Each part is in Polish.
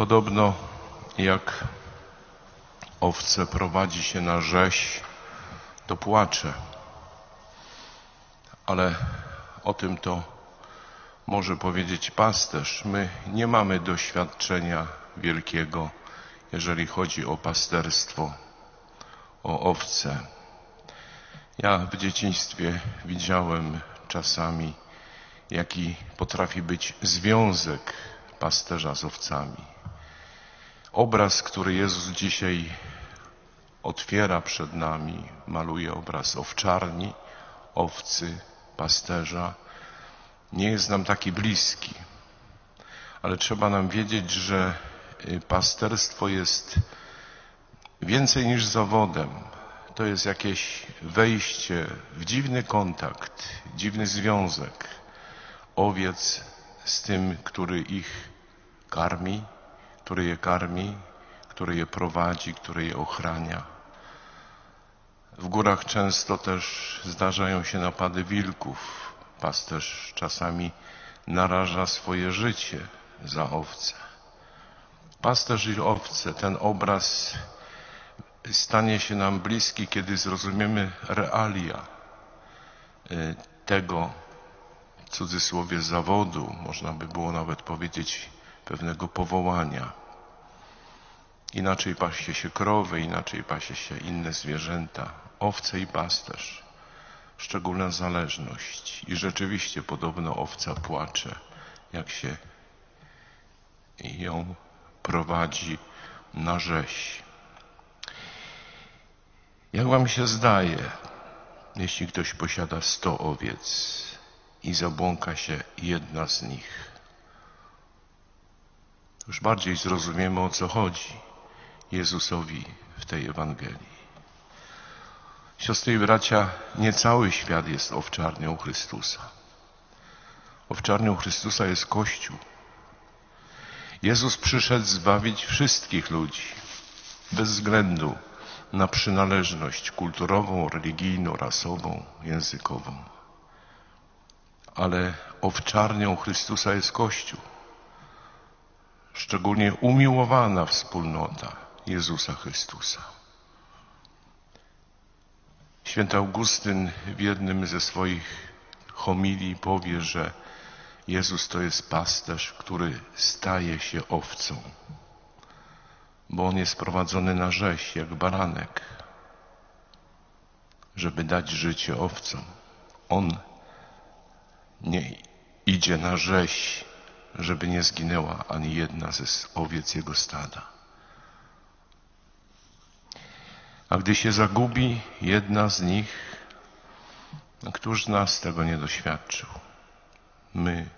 Podobno jak owce prowadzi się na rzeź, to płacze. Ale o tym to może powiedzieć pasterz. My nie mamy doświadczenia wielkiego, jeżeli chodzi o pasterstwo, o owce. Ja w dzieciństwie widziałem czasami, jaki potrafi być związek pasterza z owcami. Obraz, który Jezus dzisiaj otwiera przed nami, maluje obraz owczarni, owcy, pasterza, nie jest nam taki bliski. Ale trzeba nam wiedzieć, że y, pasterstwo jest więcej niż zawodem. To jest jakieś wejście w dziwny kontakt, dziwny związek owiec z tym, który ich karmi, który je karmi, który je prowadzi, który je ochrania. W górach często też zdarzają się napady wilków. Pasterz czasami naraża swoje życie za owce. Pasterz i owce, ten obraz stanie się nam bliski, kiedy zrozumiemy realia y, tego, w cudzysłowie, zawodu, można by było nawet powiedzieć pewnego powołania. Inaczej pasie się krowy, inaczej pasie się inne zwierzęta, owce i pasterz. Szczególna zależność. I rzeczywiście podobno owca płacze, jak się ją prowadzi na rzeź. Jak wam się zdaje, jeśli ktoś posiada sto owiec i zabłąka się jedna z nich? Już bardziej zrozumiemy o co chodzi Jezusowi w tej Ewangelii. Siostry i bracia, nie cały świat jest owczarnią Chrystusa. Owczarnią Chrystusa jest Kościół. Jezus przyszedł zbawić wszystkich ludzi, bez względu na przynależność kulturową, religijną, rasową, językową. Ale owczarnią Chrystusa jest Kościół, szczególnie umiłowana wspólnota Jezusa Chrystusa. Święty Augustyn w jednym ze swoich homilii powie, że Jezus to jest pasterz, który staje się owcą bo on jest prowadzony na rzeź jak baranek, żeby dać życie owcom. On nie idzie na rzeź, żeby nie zginęła ani jedna ze owiec jego stada. A gdy się zagubi jedna z nich, któż z nas tego nie doświadczył? My,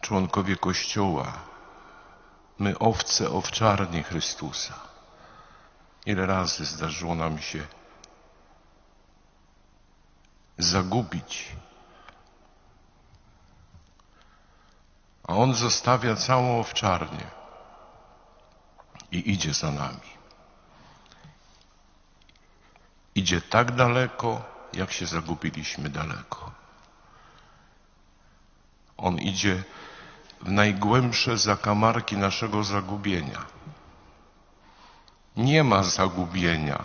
członkowie Kościoła, My owce owczarni Chrystusa. Ile razy zdarzyło nam się zagubić, a On zostawia całą owczarnię i idzie za nami. Idzie tak daleko, jak się zagubiliśmy daleko. On idzie w najgłębsze zakamarki naszego zagubienia. Nie ma zagubienia,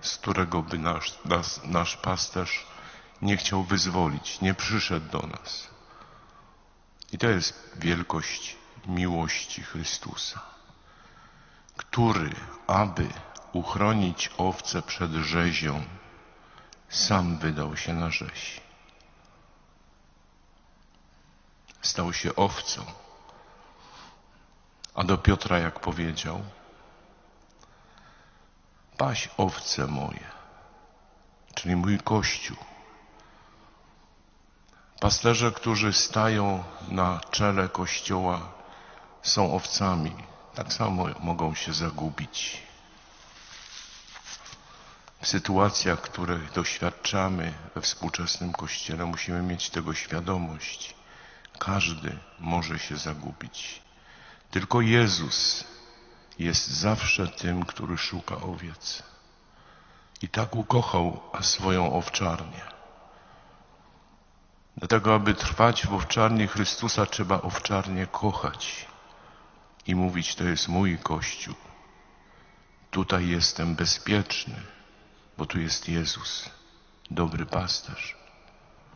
z którego by nasz, nas, nasz pasterz nie chciał wyzwolić, nie przyszedł do nas. I to jest wielkość miłości Chrystusa, który, aby uchronić owce przed rzezią, sam wydał się na rzeź. stał się owcą. A do Piotra jak powiedział, paś owce moje, czyli mój Kościół. Pasterze, którzy stają na czele Kościoła, są owcami. Tak samo mogą się zagubić. Sytuacjach, których doświadczamy we współczesnym Kościele, musimy mieć tego świadomość. Każdy może się zagubić. Tylko Jezus jest zawsze tym, który szuka owiec. I tak ukochał swoją owczarnię. Dlatego, aby trwać w owczarni Chrystusa, trzeba owczarnię kochać. i mówić, to jest mój Kościół. Tutaj jestem bezpieczny, bo tu jest Jezus, dobry pasterz.